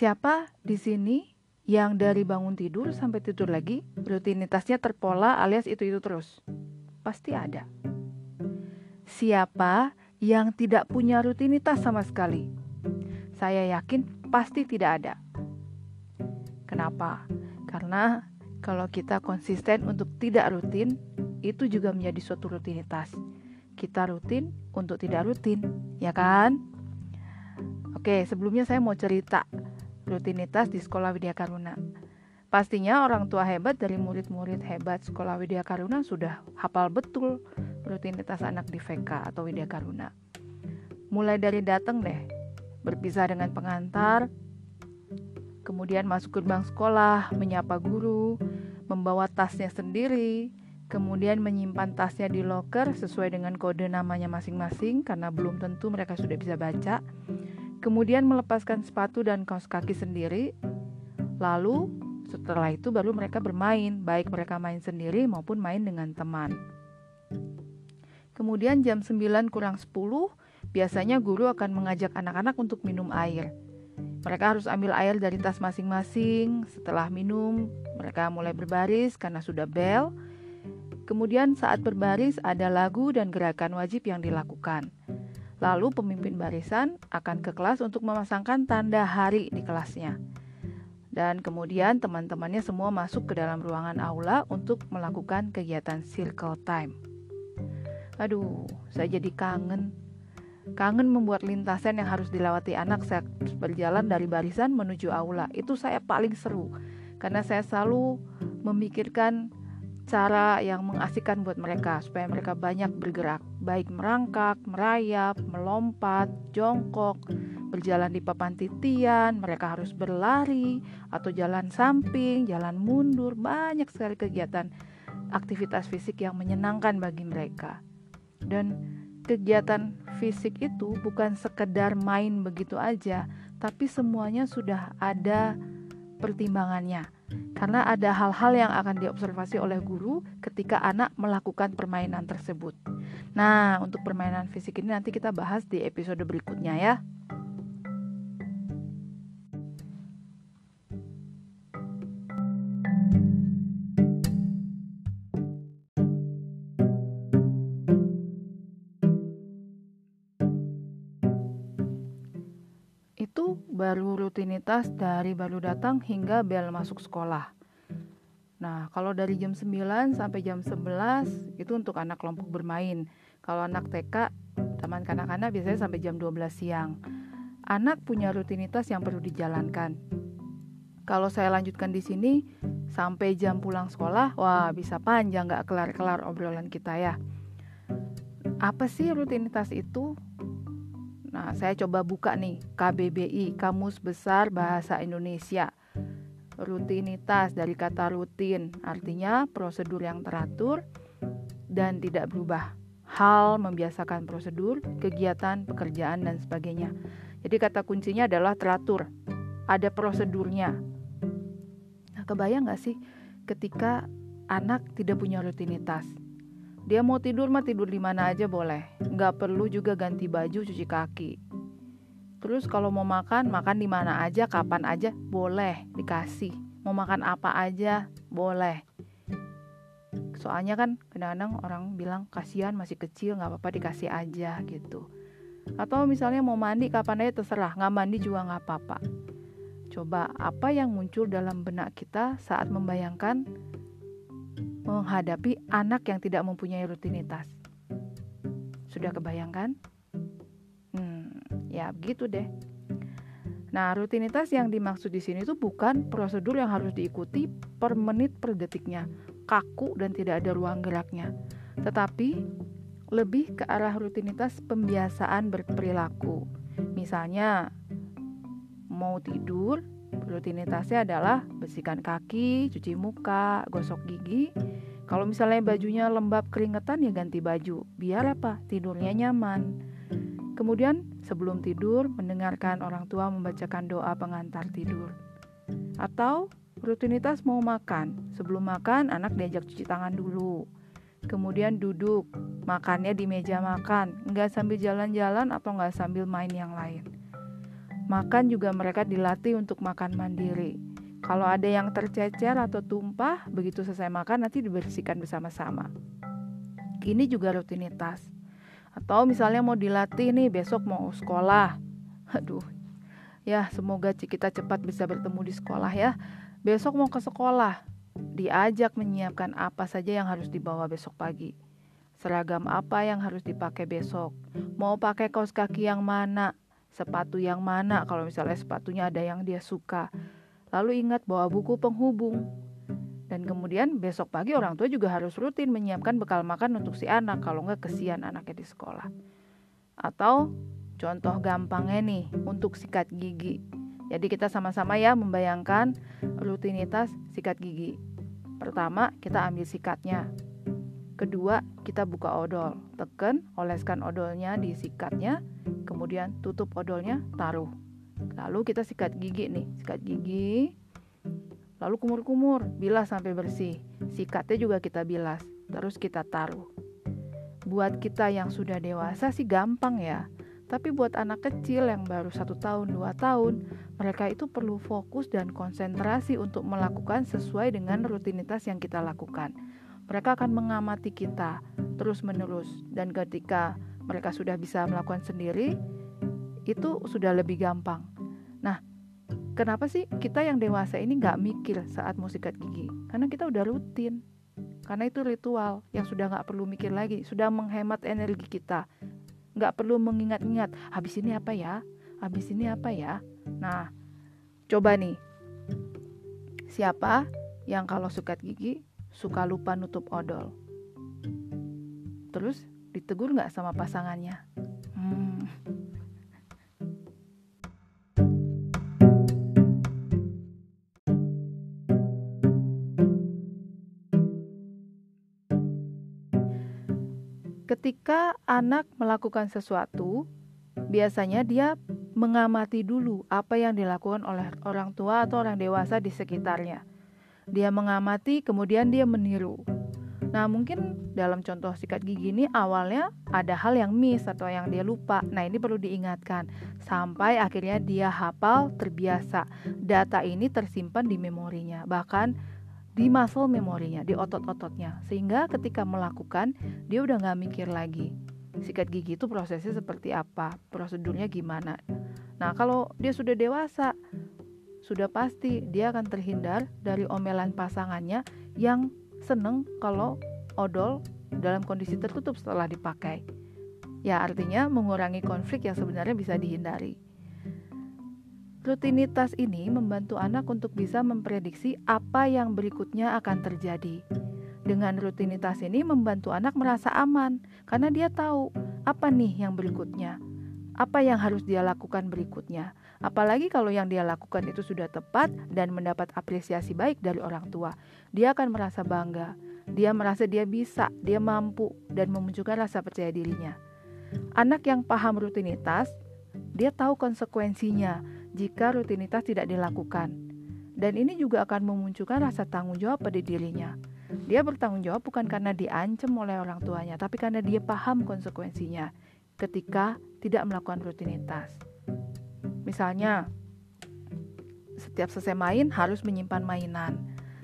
Siapa di sini yang dari bangun tidur sampai tidur lagi rutinitasnya terpola alias itu-itu terus? Pasti ada. Siapa yang tidak punya rutinitas sama sekali? Saya yakin pasti tidak ada. Kenapa? Karena kalau kita konsisten untuk tidak rutin, itu juga menjadi suatu rutinitas. Kita rutin untuk tidak rutin, ya kan? Oke, sebelumnya saya mau cerita rutinitas di Sekolah Widya Karuna. Pastinya orang tua hebat dari murid-murid hebat Sekolah Widya Karuna sudah hafal betul rutinitas anak di VK atau Widya Karuna. Mulai dari datang deh, berpisah dengan pengantar, kemudian masuk gerbang sekolah, menyapa guru, membawa tasnya sendiri, kemudian menyimpan tasnya di loker sesuai dengan kode namanya masing-masing karena belum tentu mereka sudah bisa baca Kemudian melepaskan sepatu dan kaos kaki sendiri. Lalu setelah itu baru mereka bermain, baik mereka main sendiri maupun main dengan teman. Kemudian jam 9 kurang 10, biasanya guru akan mengajak anak-anak untuk minum air. Mereka harus ambil air dari tas masing-masing. Setelah minum, mereka mulai berbaris karena sudah bel. Kemudian saat berbaris ada lagu dan gerakan wajib yang dilakukan. Lalu pemimpin barisan akan ke kelas untuk memasangkan tanda hari di kelasnya. Dan kemudian teman-temannya semua masuk ke dalam ruangan aula untuk melakukan kegiatan circle time. Aduh, saya jadi kangen. Kangen membuat lintasan yang harus dilewati anak saat berjalan dari barisan menuju aula. Itu saya paling seru karena saya selalu memikirkan cara yang mengasihkan buat mereka supaya mereka banyak bergerak, baik merangkak, merayap, melompat, jongkok, berjalan di papan titian, mereka harus berlari atau jalan samping, jalan mundur, banyak sekali kegiatan aktivitas fisik yang menyenangkan bagi mereka. Dan kegiatan fisik itu bukan sekedar main begitu aja, tapi semuanya sudah ada pertimbangannya karena ada hal-hal yang akan diobservasi oleh guru ketika anak melakukan permainan tersebut. Nah, untuk permainan fisik ini nanti kita bahas di episode berikutnya ya. Baru rutinitas dari baru datang hingga bel masuk sekolah. Nah, kalau dari jam 9 sampai jam 11 itu untuk anak kelompok bermain. Kalau anak TK, taman kanak-kanak biasanya sampai jam 12 siang. Anak punya rutinitas yang perlu dijalankan. Kalau saya lanjutkan di sini sampai jam pulang sekolah, wah bisa panjang nggak kelar-kelar obrolan kita ya. Apa sih rutinitas itu? Nah, saya coba buka nih KBBI, Kamus Besar Bahasa Indonesia. Rutinitas dari kata rutin, artinya prosedur yang teratur dan tidak berubah. Hal membiasakan prosedur, kegiatan, pekerjaan dan sebagainya. Jadi kata kuncinya adalah teratur. Ada prosedurnya. Nah, kebayang gak sih ketika anak tidak punya rutinitas? Dia mau tidur mah tidur di mana aja boleh. Nggak perlu juga ganti baju, cuci kaki. Terus kalau mau makan, makan di mana aja, kapan aja, boleh dikasih. Mau makan apa aja, boleh. Soalnya kan kadang-kadang orang bilang kasihan masih kecil, nggak apa-apa dikasih aja gitu. Atau misalnya mau mandi kapan aja terserah, nggak mandi juga nggak apa-apa. Coba apa yang muncul dalam benak kita saat membayangkan menghadapi anak yang tidak mempunyai rutinitas. Sudah kebayangkan? Hmm, ya begitu deh. Nah, rutinitas yang dimaksud di sini itu bukan prosedur yang harus diikuti per menit per detiknya, kaku dan tidak ada ruang geraknya. Tetapi lebih ke arah rutinitas pembiasaan berperilaku. Misalnya, mau tidur, rutinitasnya adalah bersihkan kaki, cuci muka, gosok gigi. Kalau misalnya bajunya lembab keringetan ya ganti baju, biar apa? Tidurnya nyaman. Kemudian sebelum tidur mendengarkan orang tua membacakan doa pengantar tidur. Atau rutinitas mau makan, sebelum makan anak diajak cuci tangan dulu. Kemudian duduk, makannya di meja makan, nggak sambil jalan-jalan atau nggak sambil main yang lain. Makan juga mereka dilatih untuk makan mandiri. Kalau ada yang tercecer atau tumpah, begitu selesai makan nanti dibersihkan bersama-sama. Ini juga rutinitas. Atau misalnya mau dilatih nih besok mau sekolah. Aduh. Ya, semoga kita cepat bisa bertemu di sekolah ya. Besok mau ke sekolah. Diajak menyiapkan apa saja yang harus dibawa besok pagi. Seragam apa yang harus dipakai besok? Mau pakai kaos kaki yang mana? sepatu yang mana kalau misalnya sepatunya ada yang dia suka. Lalu ingat bawa buku penghubung. Dan kemudian besok pagi orang tua juga harus rutin menyiapkan bekal makan untuk si anak kalau nggak kesian anaknya di sekolah. Atau contoh gampangnya nih untuk sikat gigi. Jadi kita sama-sama ya membayangkan rutinitas sikat gigi. Pertama, kita ambil sikatnya. Kedua, kita buka odol. Tekan, oleskan odolnya di sikatnya, kemudian tutup odolnya, taruh. Lalu kita sikat gigi nih, sikat gigi. Lalu kumur-kumur, bilas sampai bersih. Sikatnya juga kita bilas, terus kita taruh. Buat kita yang sudah dewasa sih gampang ya. Tapi buat anak kecil yang baru satu tahun, dua tahun, mereka itu perlu fokus dan konsentrasi untuk melakukan sesuai dengan rutinitas yang kita lakukan mereka akan mengamati kita terus-menerus, dan ketika mereka sudah bisa melakukan sendiri, itu sudah lebih gampang. Nah, kenapa sih kita yang dewasa ini nggak mikir saat mau sikat gigi? Karena kita udah rutin. Karena itu ritual yang sudah nggak perlu mikir lagi, sudah menghemat energi kita. Nggak perlu mengingat-ingat, habis ini apa ya? Habis ini apa ya? Nah, coba nih. Siapa yang kalau sikat gigi suka lupa nutup odol. Terus ditegur nggak sama pasangannya? Ketika anak melakukan sesuatu, biasanya dia mengamati dulu apa yang dilakukan oleh orang tua atau orang dewasa di sekitarnya. Dia mengamati, kemudian dia meniru. Nah, mungkin dalam contoh sikat gigi ini awalnya ada hal yang miss atau yang dia lupa. Nah, ini perlu diingatkan sampai akhirnya dia hafal, terbiasa. Data ini tersimpan di memorinya, bahkan di muscle memorinya, di otot-ototnya. Sehingga ketika melakukan, dia udah nggak mikir lagi. Sikat gigi itu prosesnya seperti apa, prosedurnya gimana. Nah, kalau dia sudah dewasa, sudah pasti dia akan terhindar dari omelan pasangannya yang seneng kalau odol dalam kondisi tertutup setelah dipakai. Ya, artinya mengurangi konflik yang sebenarnya bisa dihindari. Rutinitas ini membantu anak untuk bisa memprediksi apa yang berikutnya akan terjadi. Dengan rutinitas ini membantu anak merasa aman karena dia tahu apa nih yang berikutnya apa yang harus dia lakukan berikutnya. Apalagi kalau yang dia lakukan itu sudah tepat dan mendapat apresiasi baik dari orang tua, dia akan merasa bangga. Dia merasa dia bisa, dia mampu, dan memunculkan rasa percaya dirinya. Anak yang paham rutinitas, dia tahu konsekuensinya jika rutinitas tidak dilakukan. Dan ini juga akan memunculkan rasa tanggung jawab pada dirinya. Dia bertanggung jawab bukan karena diancam oleh orang tuanya, tapi karena dia paham konsekuensinya ketika tidak melakukan rutinitas. Misalnya, setiap selesai main harus menyimpan mainan.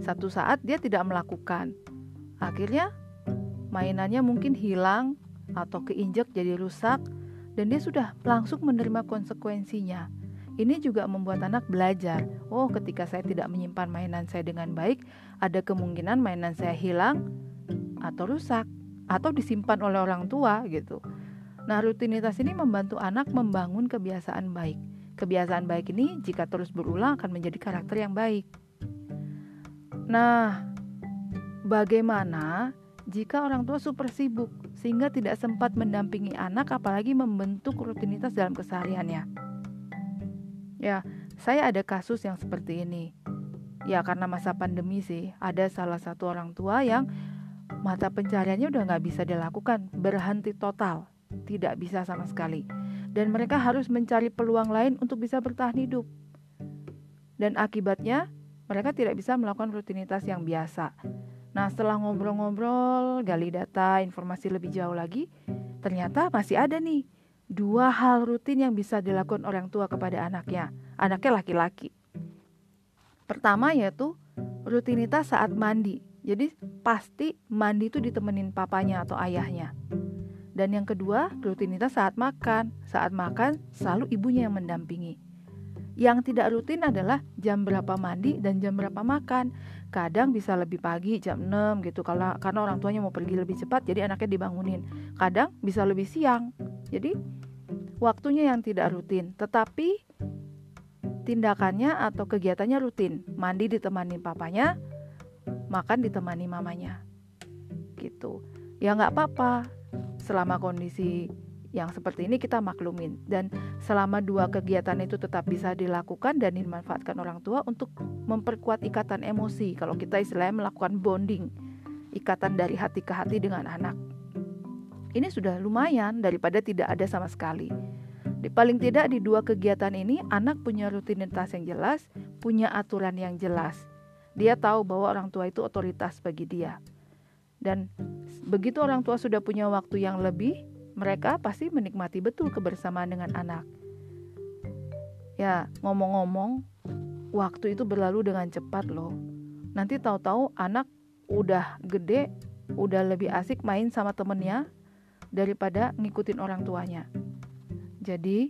Satu saat dia tidak melakukan. Akhirnya mainannya mungkin hilang atau keinjak jadi rusak dan dia sudah langsung menerima konsekuensinya. Ini juga membuat anak belajar, oh ketika saya tidak menyimpan mainan saya dengan baik, ada kemungkinan mainan saya hilang atau rusak atau disimpan oleh orang tua gitu. Nah, rutinitas ini membantu anak membangun kebiasaan baik. Kebiasaan baik ini jika terus berulang akan menjadi karakter yang baik. Nah, bagaimana jika orang tua super sibuk sehingga tidak sempat mendampingi anak apalagi membentuk rutinitas dalam kesehariannya? Ya, saya ada kasus yang seperti ini. Ya, karena masa pandemi sih, ada salah satu orang tua yang mata pencariannya udah nggak bisa dilakukan, berhenti total tidak bisa sama sekali. Dan mereka harus mencari peluang lain untuk bisa bertahan hidup. Dan akibatnya mereka tidak bisa melakukan rutinitas yang biasa. Nah, setelah ngobrol-ngobrol, gali data, informasi lebih jauh lagi, ternyata masih ada nih dua hal rutin yang bisa dilakukan orang tua kepada anaknya. Anaknya laki-laki. Pertama yaitu rutinitas saat mandi. Jadi pasti mandi itu ditemenin papanya atau ayahnya. Dan yang kedua, rutinitas saat makan. Saat makan selalu ibunya yang mendampingi. Yang tidak rutin adalah jam berapa mandi dan jam berapa makan. Kadang bisa lebih pagi jam 6 gitu kalau karena orang tuanya mau pergi lebih cepat jadi anaknya dibangunin. Kadang bisa lebih siang. Jadi waktunya yang tidak rutin, tetapi tindakannya atau kegiatannya rutin. Mandi ditemani papanya, makan ditemani mamanya. Gitu. Ya nggak apa-apa selama kondisi yang seperti ini kita maklumin dan selama dua kegiatan itu tetap bisa dilakukan dan dimanfaatkan orang tua untuk memperkuat ikatan emosi kalau kita istilahnya melakukan bonding ikatan dari hati ke hati dengan anak ini sudah lumayan daripada tidak ada sama sekali di paling tidak di dua kegiatan ini anak punya rutinitas yang jelas punya aturan yang jelas dia tahu bahwa orang tua itu otoritas bagi dia dan begitu orang tua sudah punya waktu yang lebih, mereka pasti menikmati betul kebersamaan dengan anak. Ya, ngomong-ngomong, waktu itu berlalu dengan cepat loh. Nanti tahu-tahu anak udah gede, udah lebih asik main sama temennya daripada ngikutin orang tuanya. Jadi,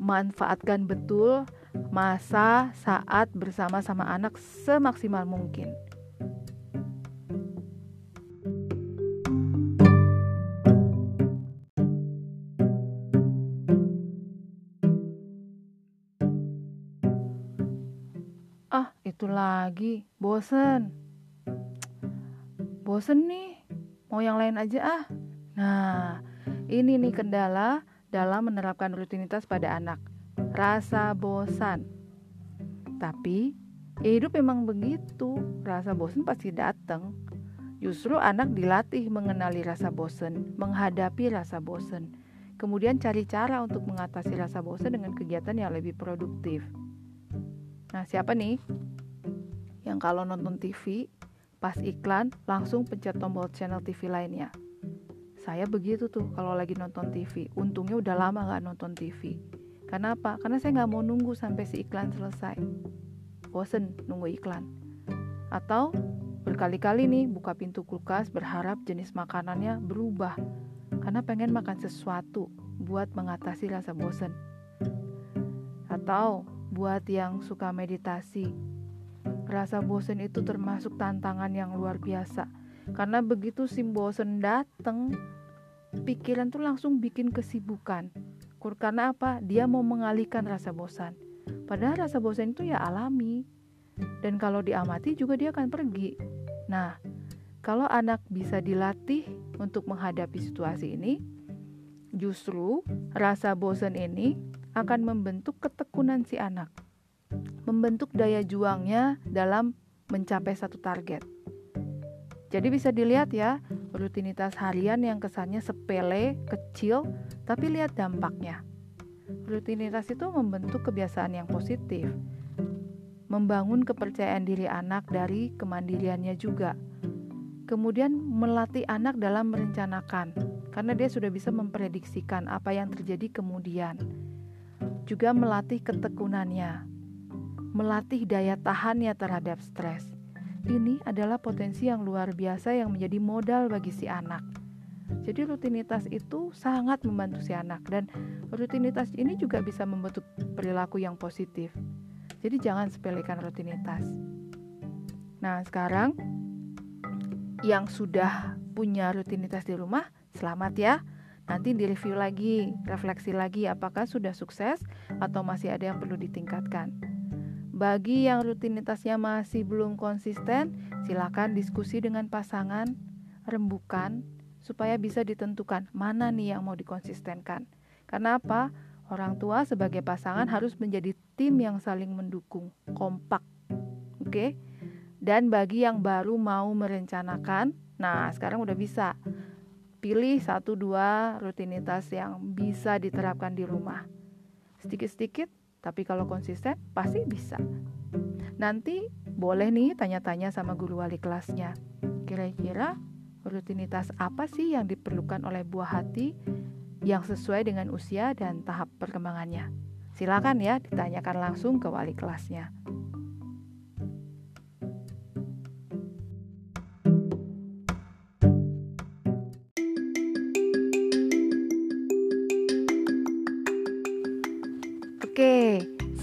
manfaatkan betul masa saat bersama sama anak semaksimal mungkin. itu lagi, bosen. Bosen nih, mau yang lain aja ah. Nah, ini nih kendala dalam menerapkan rutinitas pada anak. Rasa bosan. Tapi, hidup memang begitu. Rasa bosan pasti datang. Justru anak dilatih mengenali rasa bosan, menghadapi rasa bosan. Kemudian cari cara untuk mengatasi rasa bosan dengan kegiatan yang lebih produktif. Nah, siapa nih yang kalau nonton TV, pas iklan langsung pencet tombol channel TV lainnya. Saya begitu tuh kalau lagi nonton TV. Untungnya udah lama gak nonton TV. Kenapa? Karena saya nggak mau nunggu sampai si iklan selesai. Bosen nunggu iklan. Atau berkali-kali nih buka pintu kulkas berharap jenis makanannya berubah. Karena pengen makan sesuatu buat mengatasi rasa bosen. Atau buat yang suka meditasi, Rasa bosen itu termasuk tantangan yang luar biasa. Karena begitu si bosen dateng, pikiran tuh langsung bikin kesibukan. Karena apa? Dia mau mengalihkan rasa bosan. Padahal rasa bosan itu ya alami. Dan kalau diamati juga dia akan pergi. Nah, kalau anak bisa dilatih untuk menghadapi situasi ini, justru rasa bosan ini akan membentuk ketekunan si anak membentuk daya juangnya dalam mencapai satu target. Jadi bisa dilihat ya, rutinitas harian yang kesannya sepele, kecil, tapi lihat dampaknya. Rutinitas itu membentuk kebiasaan yang positif, membangun kepercayaan diri anak dari kemandiriannya juga. Kemudian melatih anak dalam merencanakan, karena dia sudah bisa memprediksikan apa yang terjadi kemudian. Juga melatih ketekunannya, melatih daya tahannya terhadap stres. Ini adalah potensi yang luar biasa yang menjadi modal bagi si anak. Jadi rutinitas itu sangat membantu si anak dan rutinitas ini juga bisa membentuk perilaku yang positif. Jadi jangan sepelekan rutinitas. Nah, sekarang yang sudah punya rutinitas di rumah, selamat ya. Nanti direview lagi, refleksi lagi apakah sudah sukses atau masih ada yang perlu ditingkatkan. Bagi yang rutinitasnya masih belum konsisten, silakan diskusi dengan pasangan, rembukan, supaya bisa ditentukan mana nih yang mau dikonsistenkan. Karena apa? Orang tua sebagai pasangan harus menjadi tim yang saling mendukung, kompak. Oke? Okay? Dan bagi yang baru mau merencanakan, nah sekarang udah bisa. Pilih satu dua rutinitas yang bisa diterapkan di rumah. Sedikit-sedikit tapi kalau konsisten pasti bisa. Nanti boleh nih tanya-tanya sama guru wali kelasnya. Kira-kira rutinitas apa sih yang diperlukan oleh buah hati yang sesuai dengan usia dan tahap perkembangannya. Silakan ya ditanyakan langsung ke wali kelasnya.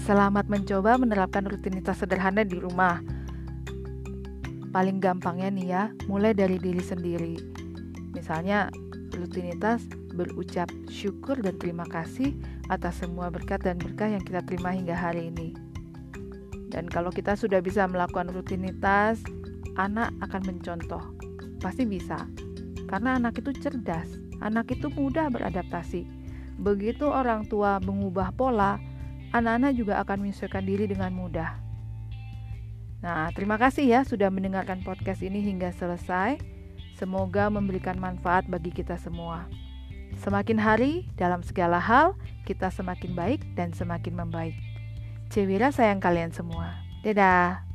Selamat mencoba menerapkan rutinitas sederhana di rumah. Paling gampangnya nih ya, mulai dari diri sendiri. Misalnya, rutinitas berucap syukur dan terima kasih atas semua berkat dan berkah yang kita terima hingga hari ini. Dan kalau kita sudah bisa melakukan rutinitas, anak akan mencontoh. Pasti bisa. Karena anak itu cerdas, anak itu mudah beradaptasi. Begitu orang tua mengubah pola, anak-anak juga akan menyesuaikan diri dengan mudah. Nah, terima kasih ya sudah mendengarkan podcast ini hingga selesai. Semoga memberikan manfaat bagi kita semua. Semakin hari, dalam segala hal, kita semakin baik dan semakin membaik. Cewira sayang kalian semua. Dadah.